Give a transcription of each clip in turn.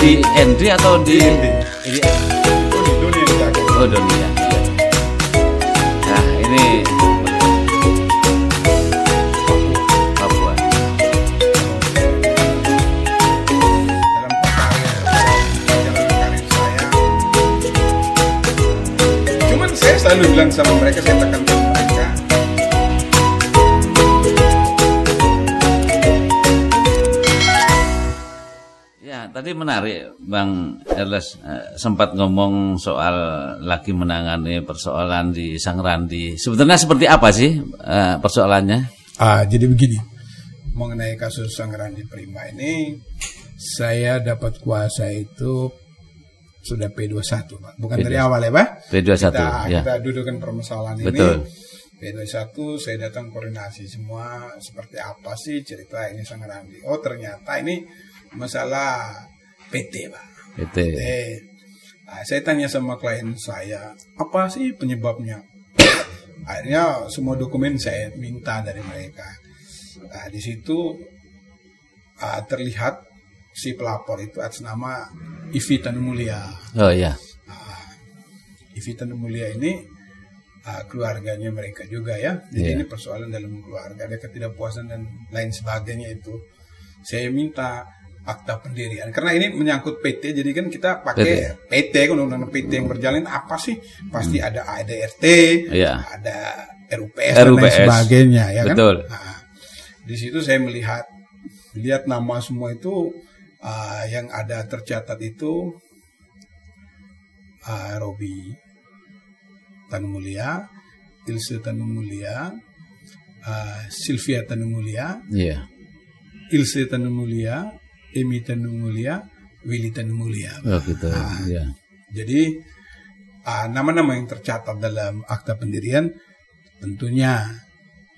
di Henry atau di Henry. Ini Oh, oh Doni ya. Nah, ini Papua. dalam karir dalam karir saya cuman saya selalu bilang sama mereka saya tekankan tadi menarik Bang Erles eh, sempat ngomong soal lagi menangani persoalan di Sangrandi. Sebenarnya seperti apa sih eh, persoalannya? ah jadi begini mengenai kasus Sangrandi Prima ini saya dapat kuasa itu sudah P21 Pak bukan dari P21. awal ya Pak P21 kita, ya. kita dudukkan permasalahan Betul. ini P21 saya datang koordinasi semua seperti apa sih cerita ini Sangrandi oh ternyata ini masalah PT Pak Itu. Eh, nah, saya tanya sama klien saya, apa sih penyebabnya? Akhirnya semua dokumen saya minta dari mereka. Nah, di situ ah, terlihat si pelapor itu atas nama Ivi Tanumulia. Oh ya. Ivi Tanumulia ini ah, keluarganya mereka juga ya. Jadi Iya. ini persoalan dalam keluarga, ada ketidakpuasan dan lain sebagainya itu. Saya minta akta pendirian karena ini menyangkut PT jadi kan kita pakai PT, kan undang-undang PT yang berjalan apa sih pasti ada ADRT Hmm. Iya. ada RUPS, dan lain RUPS. sebagainya ya kan Betul. Nah, di situ saya melihat lihat nama semua itu ah, yang ada tercatat itu ah, Robi Tanumulia, Ilse Tanumulia, ah, Sylvia Tanumulia, Iya. Ilse Tanumulia, Emi Tanumulia, Willy Tanumulia. Oh gitu. Ah. Iya. Jadi ah, nama-nama yang tercatat dalam akta pendirian tentunya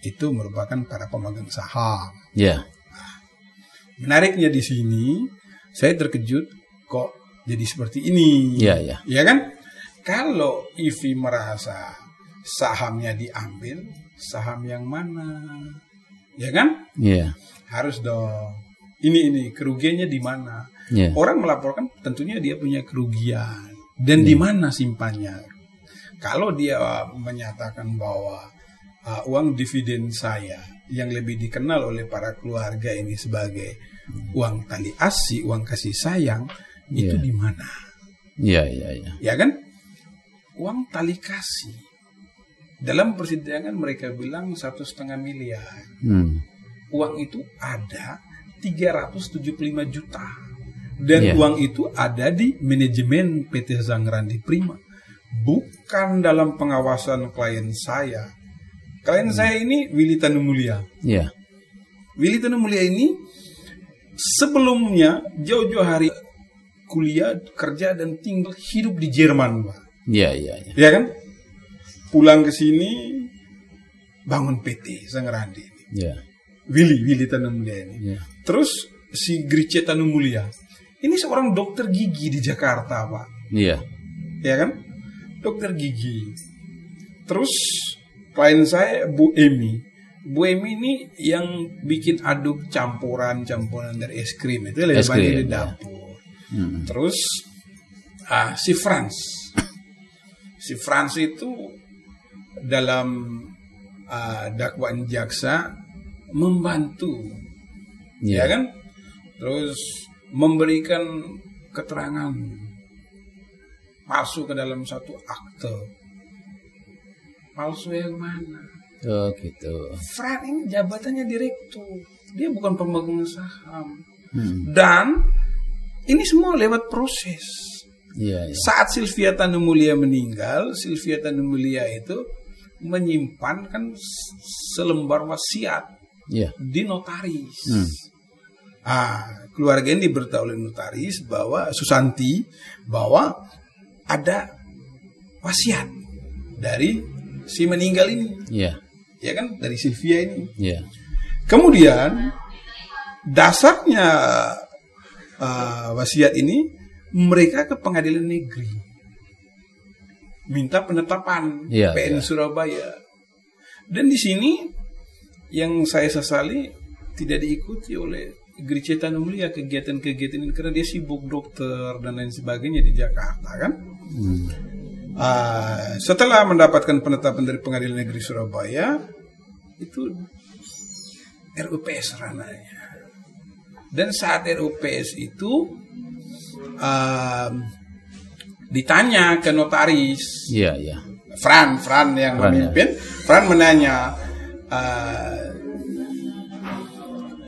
itu merupakan para pemegang saham. Iya. Menariknya di sini saya terkejut kok jadi seperti ini. Iya, iya. Ya kan? Kalau IVI merasa sahamnya diambil, saham yang mana? Ya kan? Iya. Harus dong. Ini ini kerugiannya di mana? Iya. Orang melaporkan tentunya dia punya kerugian dan di mana simpannya. Kalau dia menyatakan bahwa uh, uang dividen saya yang lebih dikenal oleh para keluarga ini sebagai uang tali asi, uang kasih sayang, itu Iya. di mana? Iya, iya, iya. Ya kan? Uang tali kasih. Dalam persidangan mereka bilang satu setengah miliar. Hmm. Uang itu ada 375 juta. Dan Iya. uang itu ada di manajemen PT Zangrandi Prima. Bukan dalam pengawasan klien saya. Klien saya ini Willy Tanumulia. Iya. Willy Tanumulia ini sebelumnya jauh-jauh hari kuliah, kerja dan tinggal hidup di Jerman, Pak. Iya, iya, iya. Ya kan? Pulang ke sini bangun PT Zangrandi ini. Iya. Willy, Willy Tanumulia ini. Iya. Terus si Grice Tanumulia. Ini seorang dokter gigi di Jakarta, Pak. Iya. Ya kan? Dokter gigi. Terus klien saya Bu Emi. Bu Emi ini yang bikin aduk campuran-campuran dari es krim itu lebih banyak di ya. dapur. Hmm. Terus ah, si Franz, si Franz itu dalam ah, dakwaan jaksa membantu, Iya. ya kan? Terus memberikan keterangan palsu ke dalam satu akte. Palsu yang mana? Oh gitu. Franz ini jabatannya direktur, dia bukan pemegang saham. Hmm. Dan ini semua lewat proses. Iya, iya. Saat Sylvia Tanumulia meninggal, Sylvia Tanumulia itu menyimpan kan selembar wasiat Iya. di notaris. Hmm. Ah, keluarga ini diberitahu oleh notaris bahwa Susanti bahwa ada wasiat dari si meninggal ini, Iya. ya kan dari Sylvia ini. Iya. Kemudian dasarnya uh, wasiat ini mereka ke pengadilan negeri minta penetapan Iya, PN iya. Surabaya. Dan di sini yang saya sesali tidak diikuti oleh gereja Tanah Mulia kegiatan-kegiatan ini karena dia sibuk dokter dan lain sebagainya di Jakarta kan. Hmm. Ah, setelah mendapatkan penetapan dari Pengadilan Negeri Surabaya itu RUPS ranahnya. Dan saat RUPS itu ah, ditanya ke notaris Iya, iya. Fran, Fran yang Fran, ya. memimpin, Fran menanya, eh,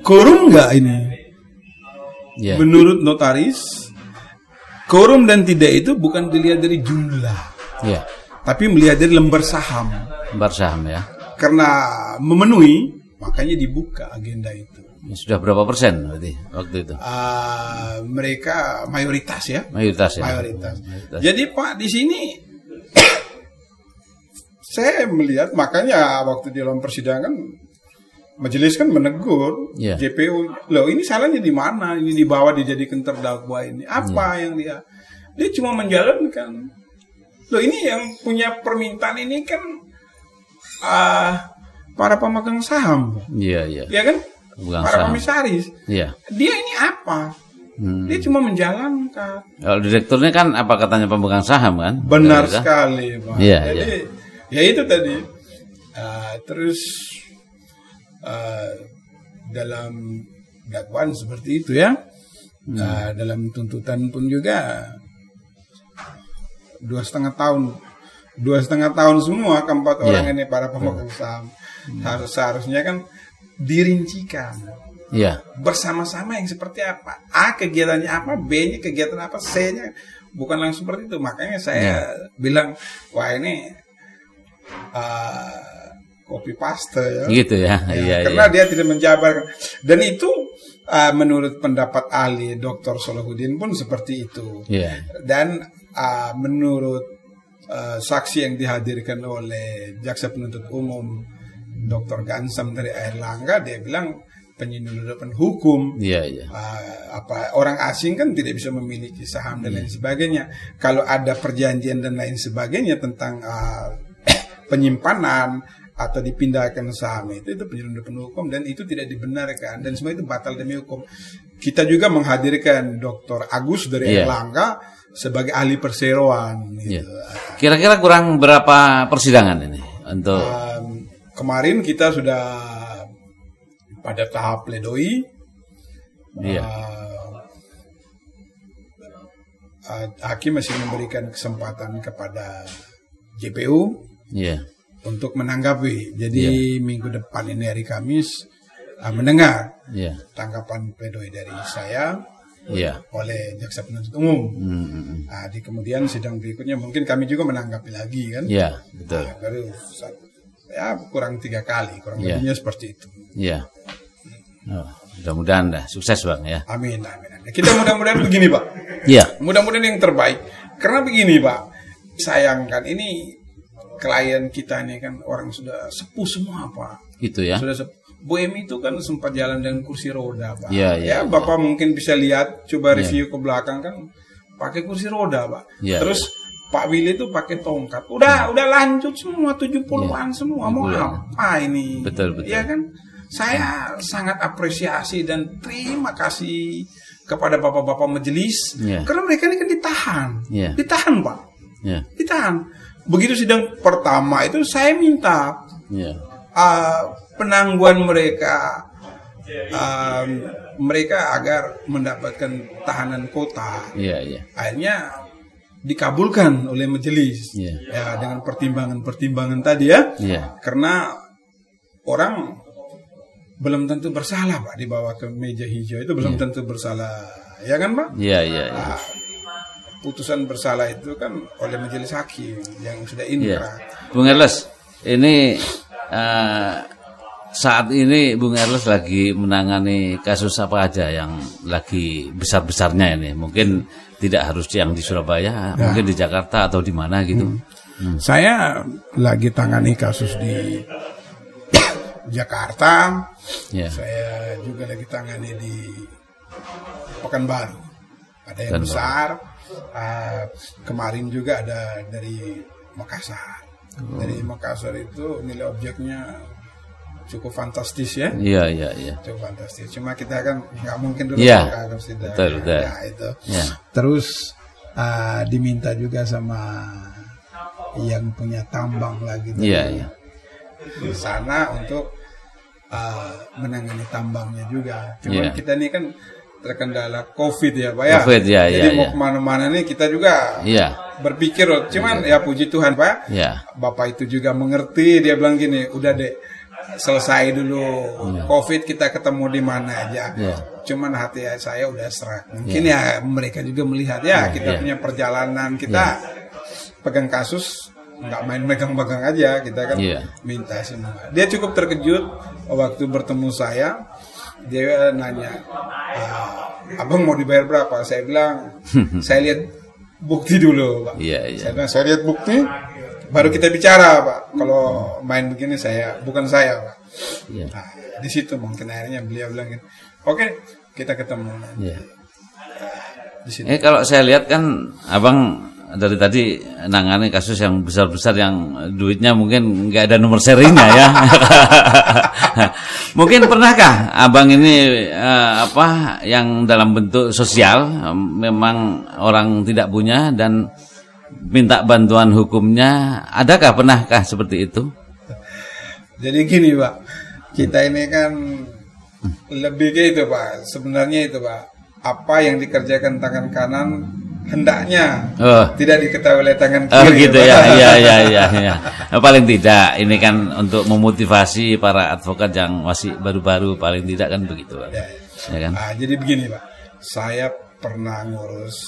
korum nggak ini? Iya. Menurut notaris, korum dan tidak itu bukan dilihat dari jumlah, Iya. tapi melihat dari lembar saham. Lembar saham ya. Karena memenuhi, makanya dibuka agenda itu. Ini Sudah berapa persen berarti waktu itu? Ah, mereka mayoritas ya, Mayoritas ya. mayoritas. Mayoritas. Jadi Pak di sini saya melihat makanya waktu di dalam persidangan majelis kan menegur Iya. JPU loh ini salahnya di mana ini dibawa dijadikan terdakwa ini apa Iya. yang dia dia cuma menjalankan loh ini yang punya permintaan ini kan ah, para pemegang saham Iya, iya. ya kan Pemegang para saham. komisaris Iya. dia ini apa Hmm. dia cuma menjalankan Kalau direkturnya kan apa katanya pemegang saham kan? Benar kan? sekali, Pak. Iya, Jadi ya itu tadi. Ah, terus ah, dalam dakwaan seperti itu ya. Hmm. Ah, dalam tuntutan pun juga dua setengah tahun, dua setengah tahun semua keempat Iya. orang ini para pemegang saham harus seharusnya kan dirincikan Iya. bersama-sama yang seperti apa. A kegiatannya apa, B-nya kegiatan apa, C-nya bukan langsung seperti itu. Makanya saya bilang, wah ini uh, copy paste ya. Gitu ya. Ya, Iya, karena iya. dia tidak menjabarkan. Dan itu uh, menurut pendapat ahli Dr. Solahuddin pun seperti itu. Iya. Dan uh, menurut uh, saksi yang dihadirkan oleh jaksa penuntut umum Dr. Gansam dari Air Langga, dia bilang penyelundupan hukum Iya, iya. uh, apa orang asing kan tidak bisa memiliki saham dan lain sebagainya. Kalau ada perjanjian dan lain sebagainya tentang uh, penyimpanan atau dipindahkan saham itu itu penyelundupan hukum dan itu tidak dibenarkan dan semua itu batal demi hukum. Kita juga menghadirkan Dr. Agus dari Iya. Erlangga sebagai ahli perseroan. Iya. Gitu. Kira-kira kurang berapa persidangan ini untuk Um, kemarin kita sudah pada tahap pledoi. Iya. Uh, uh, hakim masih memberikan kesempatan kepada JPU Iya. untuk menanggapi. Jadi minggu depan ini hari Kamis uh, mendengar Iya. tanggapan pledoi dari saya Iya. oleh jaksa penuntut umum. Hmm, hmm. Nah, di kemudian sidang berikutnya mungkin kami juga menanggapi lagi kan. Iya, betul. Nah, baru satu- ya kurang tiga kali, kurang Iya. lebihnya seperti itu. Iya. Oh, mudah-mudahan dah sukses bang ya. Amin, amin. amin. Kita mudah-mudahan begini, Pak. Iya. Mudah-mudahan yang terbaik. Karena begini, Pak. Sayangkan ini klien kita ini kan orang sudah sepuh semua, Pak. Gitu ya. Sudah sepuh. Bu Emi itu kan sempat jalan dengan kursi roda, Pak. Iya, iya, ya, iya. Bapak mungkin bisa lihat, coba review ke belakang kan pakai kursi roda, Pak. Iya, Terus Pak Willy itu pakai tongkat. Udah, udah lanjut semua 70-an semua. Mau 70-an. apa ini? Iya. Betul, betul. Iya kan? Saya sangat apresiasi dan terima kasih kepada bapak-bapak majelis Iya. karena mereka ini kan ditahan. Iya. Ditahan, Pak. Iya. Ditahan. Begitu sidang pertama itu saya minta Iya. uh, penangguhan mereka um, mereka agar mendapatkan tahanan kota Iya, iya. akhirnya dikabulkan oleh majelis Iya. ya dengan pertimbangan-pertimbangan tadi ya Iya. karena orang belum tentu bersalah pak dibawa ke meja hijau itu belum tentu bersalah ya kan pak Iya, iya, iya. Nah, putusan bersalah itu kan oleh majelis hakim yang sudah Iya. inkrah Bung Erles, ini eh, saat ini Bung Erles lagi menangani kasus apa aja yang lagi besar-besarnya ini. Mungkin tidak harus yang di Surabaya, mungkin di Jakarta atau di mana gitu. Saya lagi tangani kasus di Jakarta. Ya. Saya juga lagi tangani di Pekanbaru. Ada yang Pekanbaru. besar. Ah, kemarin juga ada dari Makassar. Dari Makassar itu nilai objeknya cukup fantastis ya. Iya, iya, iya. Cukup fantastis. Cuma kita kan nggak mungkin dulu pakai harus tidak. Betul, betul. Ya, itu. Iya. Terus ah, diminta juga sama yang punya tambang lagi Iya, iya. di sana untuk ah, menangani tambangnya juga. Cuma Iya. kita ini kan terkendala COVID ya, Pak ya. Covid, ya, Jadi ya, mau ya. ke mana-mana nih kita juga Iya. berpikir loh. Cuman ya puji Tuhan Pak, Iya. Bapak itu juga mengerti. Dia bilang gini, udah deh selesai dulu COVID kita ketemu di mana aja. Iya. Cuman hati saya udah serak. Mungkin ya mereka juga melihat ya kita iya. punya perjalanan kita pegang kasus nggak main megang-megang aja kita kan Iya. minta semua. Dia cukup terkejut waktu bertemu saya. Dia nanya, "Ah, abang mau dibayar berapa? Saya bilang, saya lihat bukti dulu, Pak. Iya, iya. Saya bilang, saya lihat bukti, baru kita bicara, Pak. Kalau main begini saya, bukan saya, Pak. Iya. Nah, di situ mungkin akhirnya beliau bilang, gitu, oke, kita ketemu. Iya. Di situ. Eh kalau saya lihat kan abang dari tadi nangani kasus yang besar-besar yang duitnya mungkin nggak ada nomor serinya ya. mungkin pernahkah abang ini eh, apa yang dalam bentuk sosial eh, memang orang tidak punya dan minta bantuan hukumnya adakah pernahkah seperti itu? Jadi gini, Pak. Kita ini kan lebih ke itu, Pak. Sebenarnya itu, Pak. Apa yang dikerjakan tangan kanan hendaknya Oh. tidak diketahui oleh tangan Oh kiri. gitu Pak. ya, iya iya iya. iya. Paling tidak ini kan untuk memotivasi para advokat yang masih baru-baru paling tidak kan begitu, Pak. Ya, Ya kan? Ah, jadi begini, Pak. Saya pernah ngurus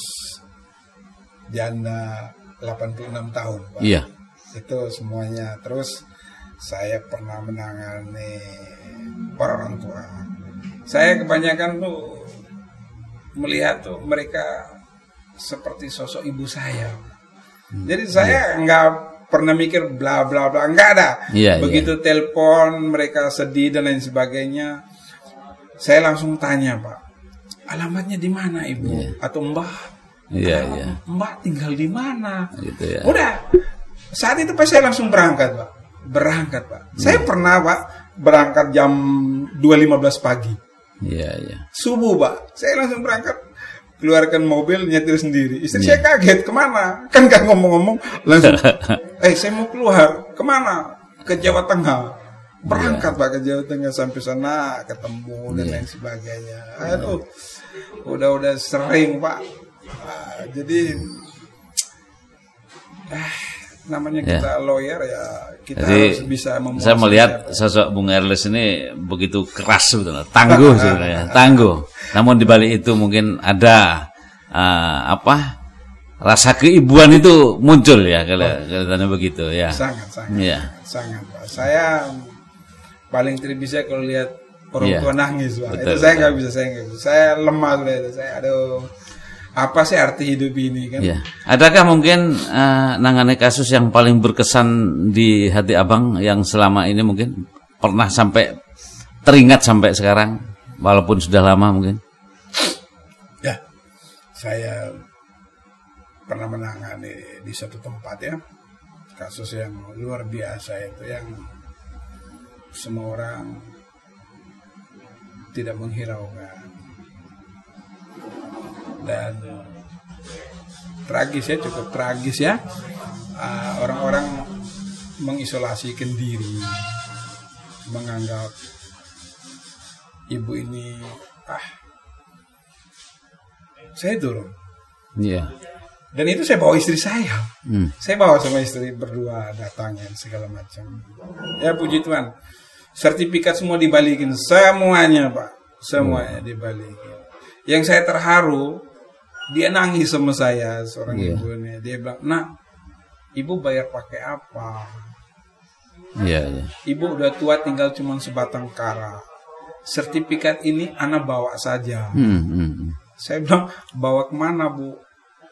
janda 86 tahun, Pak. Iya. Itu semuanya. Terus saya pernah menangani orang tua. Saya kebanyakan tuh melihat tuh mereka seperti sosok ibu saya. Jadi saya nggak pernah mikir bla bla bla, nggak ada. Iya, Begitu telepon mereka sedih dan lain sebagainya, saya langsung tanya pak, alamatnya di mana ibu atau mbah? Iya, iya. Mbak tinggal di mana? Gitu ya. Udah. Saat itu pas saya langsung berangkat, Pak. Berangkat, Pak. Saya pernah, Pak, berangkat jam 2.15 pagi. Iya, iya. Subuh, Pak. Saya langsung berangkat. Keluarkan mobil, nyetir sendiri. Istri Iya. saya kaget, ke mana? Kan gak ngomong-ngomong. Langsung, eh saya mau keluar. Ke mana? Ke Jawa Tengah. Berangkat, Pak, ke Jawa Tengah. Sampai sana ketemu dan Iya. lain sebagainya. Aduh, udah-udah sering, Pak. Ah, jadi eh, namanya Ya. kita lawyer ya kita Jadi harus bisa saya melihat siapa. sosok Bung Erles ini begitu keras sebetulnya, tangguh sebenarnya, tangguh. Namun di balik itu mungkin ada eh, apa rasa keibuan itu muncul ya kalau kelihatannya begitu ya. sangat sangat Iya. sangat. Saya paling tidak bisa kalau lihat orang Iya. tua nangis. Betul, itu saya betul. nggak bisa saya nggak bisa saya lemah sudah saya aduh apa sih arti hidup ini kan Ya. Adakah mungkin eh, nangani kasus yang paling berkesan di hati abang yang selama ini mungkin pernah sampai teringat sampai sekarang walaupun sudah lama mungkin? Ya, saya pernah menangani di satu tempat ya kasus yang luar biasa itu yang semua orang tidak menghiraukan dan tragis ya cukup tragis ya. Ah, orang-orang mengisolasikan diri menganggap ibu ini ah saya turun. Iya. dan itu saya bawa istri saya. Hmm. saya bawa sama istri berdua datangin segala macam. Ya puji Tuhan. Sertifikat semua dibalikin. Semuanya pak. Semuanya dibalikin. Yang saya terharu dia nangis sama saya seorang Iya. ibu ini dia bilang nak ibu bayar pakai apa Iya, iya. ibu udah tua tinggal cuma sebatang kara sertifikat ini anak bawa saja Hmm, hmm, saya bilang bawa ke mana bu?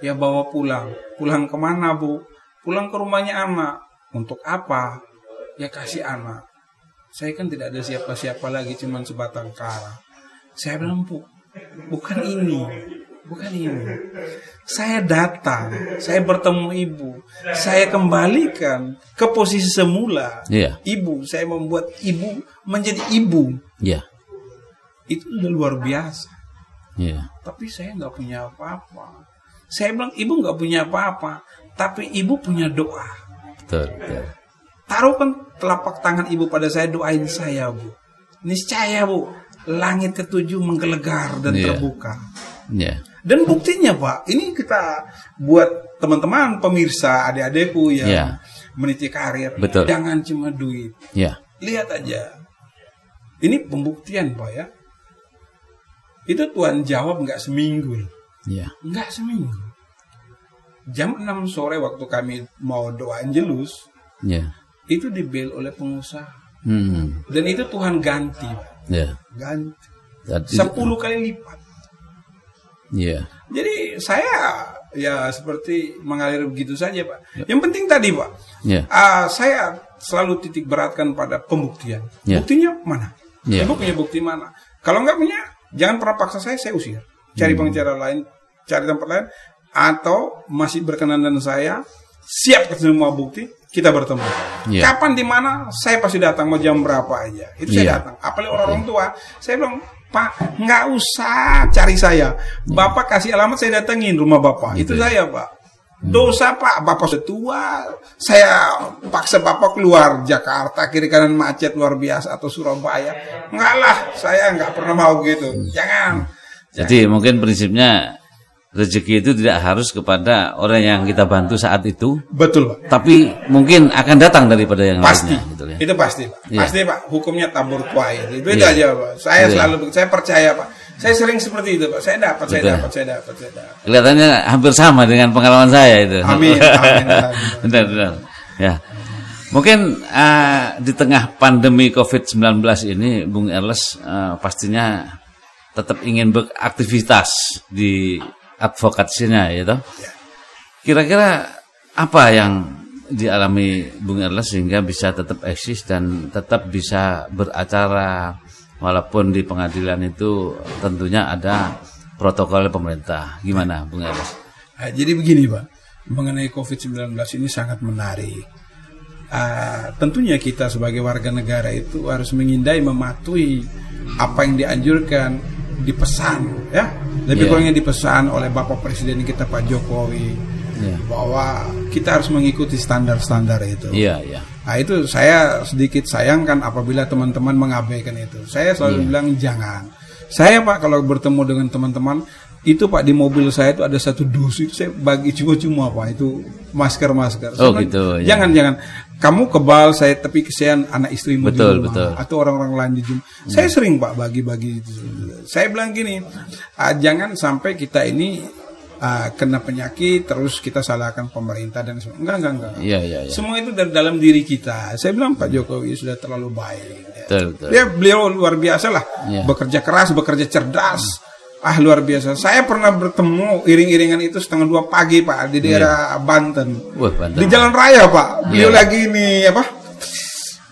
Ya bawa pulang. Pulang ke mana bu? Pulang ke rumahnya anak. Untuk apa? Ya kasih anak. Saya kan tidak ada siapa-siapa lagi, cuman sebatang kara. Saya bilang bu, bukan ini. Bukan ini. Saya datang, saya bertemu ibu, saya kembalikan ke posisi semula. Iya. Ibu, saya membuat ibu menjadi ibu. Iya. Itu udah luar biasa. Iya. Tapi saya nggak punya apa-apa. Saya bilang ibu nggak punya apa-apa, tapi ibu punya doa. Betul, betul. Taruhkan telapak tangan ibu pada saya, doain saya bu. Niscaya bu, langit ketujuh menggelegar dan Iya. terbuka. Iya. Dan buktinya Pak, ini kita buat teman-teman pemirsa adik-adikku yang Iya. meniti karir. Betul. Jangan cuma duit. Iya. Lihat aja. Ini pembuktian Pak ya. Itu Tuhan jawab nggak seminggu. loh. Iya. Nggak seminggu. Jam 6 sore waktu kami mau doa angelus, Iya. itu dibel oleh pengusaha. Hmm. Dan itu Tuhan ganti, Pak. Iya. Ganti. 10 kali lipat. Iya. Jadi saya ya seperti mengalir begitu saja Pak. Yang penting tadi Pak, Iya. ah, saya selalu titik beratkan pada pembuktian. Ya. Buktinya mana? Ya. Ibu punya bukti mana? Kalau nggak punya, jangan pernah paksa saya, saya usir. Cari Hmm. pengacara lain, cari tempat lain, atau masih berkenan dengan saya, siap semua bukti, kita bertemu. Ya. Kapan di mana, saya pasti datang mau jam berapa aja. Itu saya Ya. datang. Apalagi orang-orang tua, saya bilang Pak, nggak usah cari saya. Bapak kasih alamat saya datengin rumah Bapak. Itu Gitu ya. saya, Pak. Dosa Pak, Bapak sudah tua. Saya paksa Bapak keluar Jakarta, kiri kanan macet luar biasa atau Surabaya. Enggak lah, saya nggak pernah mau gitu. Jangan. Jadi mungkin prinsipnya rezeki itu tidak harus kepada orang yang kita bantu saat itu, Betul, Pak. tapi mungkin akan datang daripada yang Pasti. lainnya. Gitu ya. Itu pasti, Pak. Iya. Pasti, Pak. Hukumnya tabur tuai. Itu, itu Iya. aja, Pak. Saya Iya. selalu saya percaya, Pak. Saya sering seperti itu, Pak. Saya dapat, saya Betul. dapat, saya dapat, saya dapat. Kelihatannya hampir sama dengan pengalaman saya itu. Amin, amin, amin. benar, benar. Ya. Mungkin ah, di tengah pandemi COVID-19 ini, Bung Erles ah, pastinya tetap ingin beraktivitas di advokasinya, ya toh? Kira-kira apa yang dialami Bung Erles sehingga bisa tetap eksis dan tetap bisa beracara walaupun di pengadilan itu tentunya ada protokol pemerintah. Gimana Bung Erles? Ah, jadi begini Pak, mengenai COVID-19 ini sangat menarik. Ah, tentunya kita sebagai warga negara itu harus mengindai, mematuhi apa yang dianjurkan, dipesan, ya. Lebih Iya. kurangnya dipesan oleh Bapak Presiden kita Pak Jokowi Iya. bahwa kita harus mengikuti standar-standar itu. Iya, iya. Nah itu saya sedikit sayangkan apabila teman-teman mengabaikan itu. Saya selalu Iya. bilang jangan. Saya Pak kalau bertemu dengan teman-teman itu Pak di mobil saya itu ada satu dus itu saya bagi cuma-cuma Pak itu masker-masker. Oh, gitu, ya. Kamu kebal saya tapi kesian anak istrimu di Betul, rumah betul. Hmm. atau orang-orang lain di rumah. Saya sering Pak bagi-bagi. Saya bilang gini, ah, jangan sampai kita ini ah, kena penyakit terus kita salahkan pemerintah dan semua. Enggak, enggak, enggak. Iya, iya, iya. Semua itu dari dalam diri kita. Saya bilang Pak Jokowi sudah terlalu baik. Ya. Betul, betul. Dia beliau luar biasa lah. Iya. Bekerja keras, bekerja cerdas. Ah luar biasa. Saya pernah bertemu iring-iringan itu setengah dua pagi Pak di daerah Banten. Wah, Banten. Di jalan raya Pak. Beliau Iya. lagi ini apa?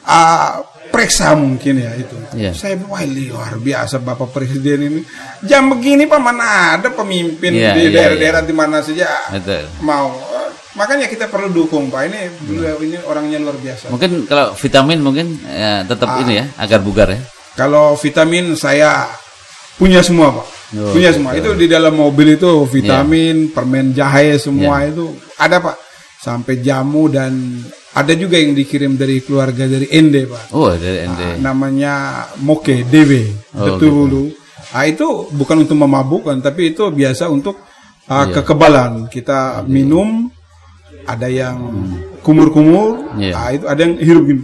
Ah, periksa mungkin ya itu. Iya. Saya wah luar biasa Bapak Presiden ini. Jam begini Pak mana ada pemimpin Iya, di iya, daerah-daerah di mana saja Betul. mau. Makanya kita perlu dukung Pak. Ini beliau ini orangnya luar biasa. Mungkin kalau vitamin mungkin ya, tetap Ah. ini ya agar bugar ya. Kalau vitamin saya punya semua pak, Oh, punya semua. betul. Itu di dalam mobil itu vitamin, permen jahe semua Iya. itu ada pak. Sampai jamu dan ada juga yang dikirim dari keluarga dari Ende pak. Oh, dari ND. Ah, namanya Moke DW Oh, betul dulu. Ah itu bukan untuk memabukkan, tapi itu biasa untuk ah, Iya. kekebalan. Kita minum, ada yang kumur-kumur, Iya. ah, itu ada yang hirup gini.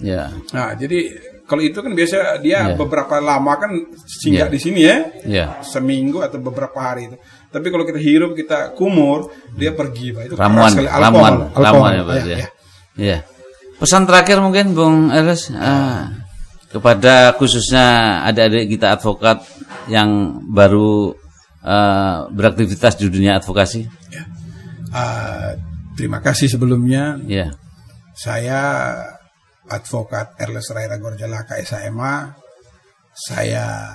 Ya. Nah, jadi kalau itu kan biasa dia Iya. beberapa lama kan singgah Iya. di sini ya, Ya. seminggu atau beberapa hari itu. Tapi kalau kita hirup, kita kumur, dia pergi, pak. Itu Ramuan, sekali. ramuan, Alkohol, ramuan ya, Pak, Ya, ya. ya. Iya. Pesan terakhir mungkin Bung Eres ah, kepada khususnya adik-adik kita advokat yang baru ah, beraktivitas di dunia advokasi. Ya. Ah, terima kasih sebelumnya. Ya. Saya advokat Erles Raira Gorjalaka SHMA. Saya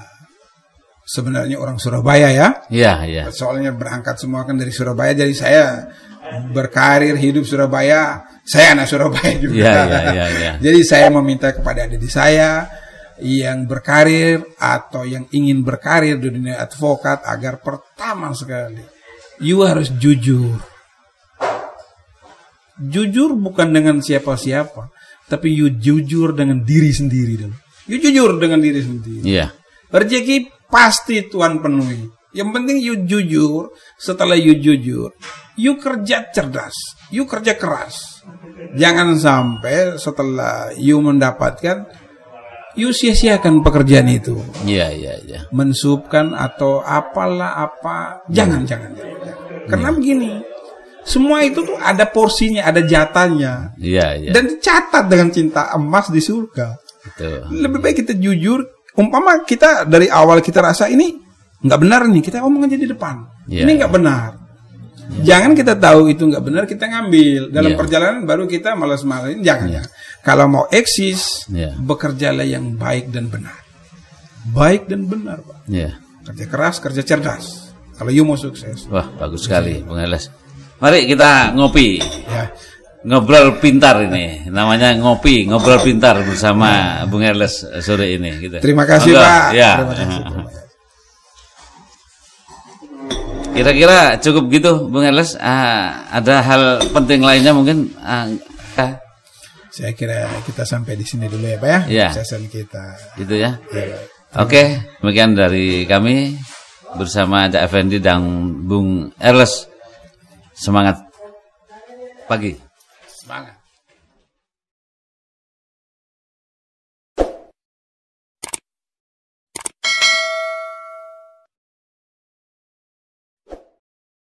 sebenarnya orang Surabaya ya. Iya, iya. Soalnya berangkat semua kan dari Surabaya, jadi saya berkarir hidup Surabaya. Saya anak Surabaya juga. Iya, iya, iya, iya. jadi saya meminta kepada adik saya yang berkarir atau yang ingin berkarir di dunia advokat agar pertama sekali you harus jujur. Jujur bukan dengan siapa-siapa, tapi you jujur dengan diri sendiri dulu. You jujur dengan diri sendiri. Iya. Rezeki pasti Tuhan penuhi. Yang penting you jujur. Setelah you jujur, you kerja cerdas, you kerja keras. Jangan sampai setelah you mendapatkan, you sia-siakan pekerjaan itu. Iya, iya, iya. Mensubkan atau apalah apa. Jangan, jangan, jangan. jangan. Karena begini, semua itu tuh ada porsinya, ada jatahnya. Iya, iya. Dan dicatat dengan cinta emas di surga. Betul. Lebih baik kita jujur. Umpama kita dari awal kita rasa ini nggak benar nih, kita omong aja di depan. Iya. Ini nggak benar. Jangan kita tahu itu nggak benar, kita ngambil dalam Iya. perjalanan baru kita malas-malasin. Jangan ya. Kalau mau eksis, Iya. bekerjalah yang baik dan benar. Baik dan benar, Pak. Iya. Kerja keras, kerja cerdas. Kalau you mau sukses. Wah, bagus sekali, Bung. Mari kita ngopi. Ya. Ngobrol pintar ini. Namanya ngopi, ngobrol pintar bersama Bung Erles sore ini gitu. Terima kasih, Monggo. Pak. Ya. Terima kasih. Kira-kira cukup gitu, Bung Erles. Ah, ada hal penting lainnya mungkin ah, ah, Saya kira kita sampai di sini dulu ya, Pak ya. Session kita. gitu ya. Ya. Oke, demikian dari kami bersama Cak Effendi dan Bung Erles. Semangat pagi. Semangat.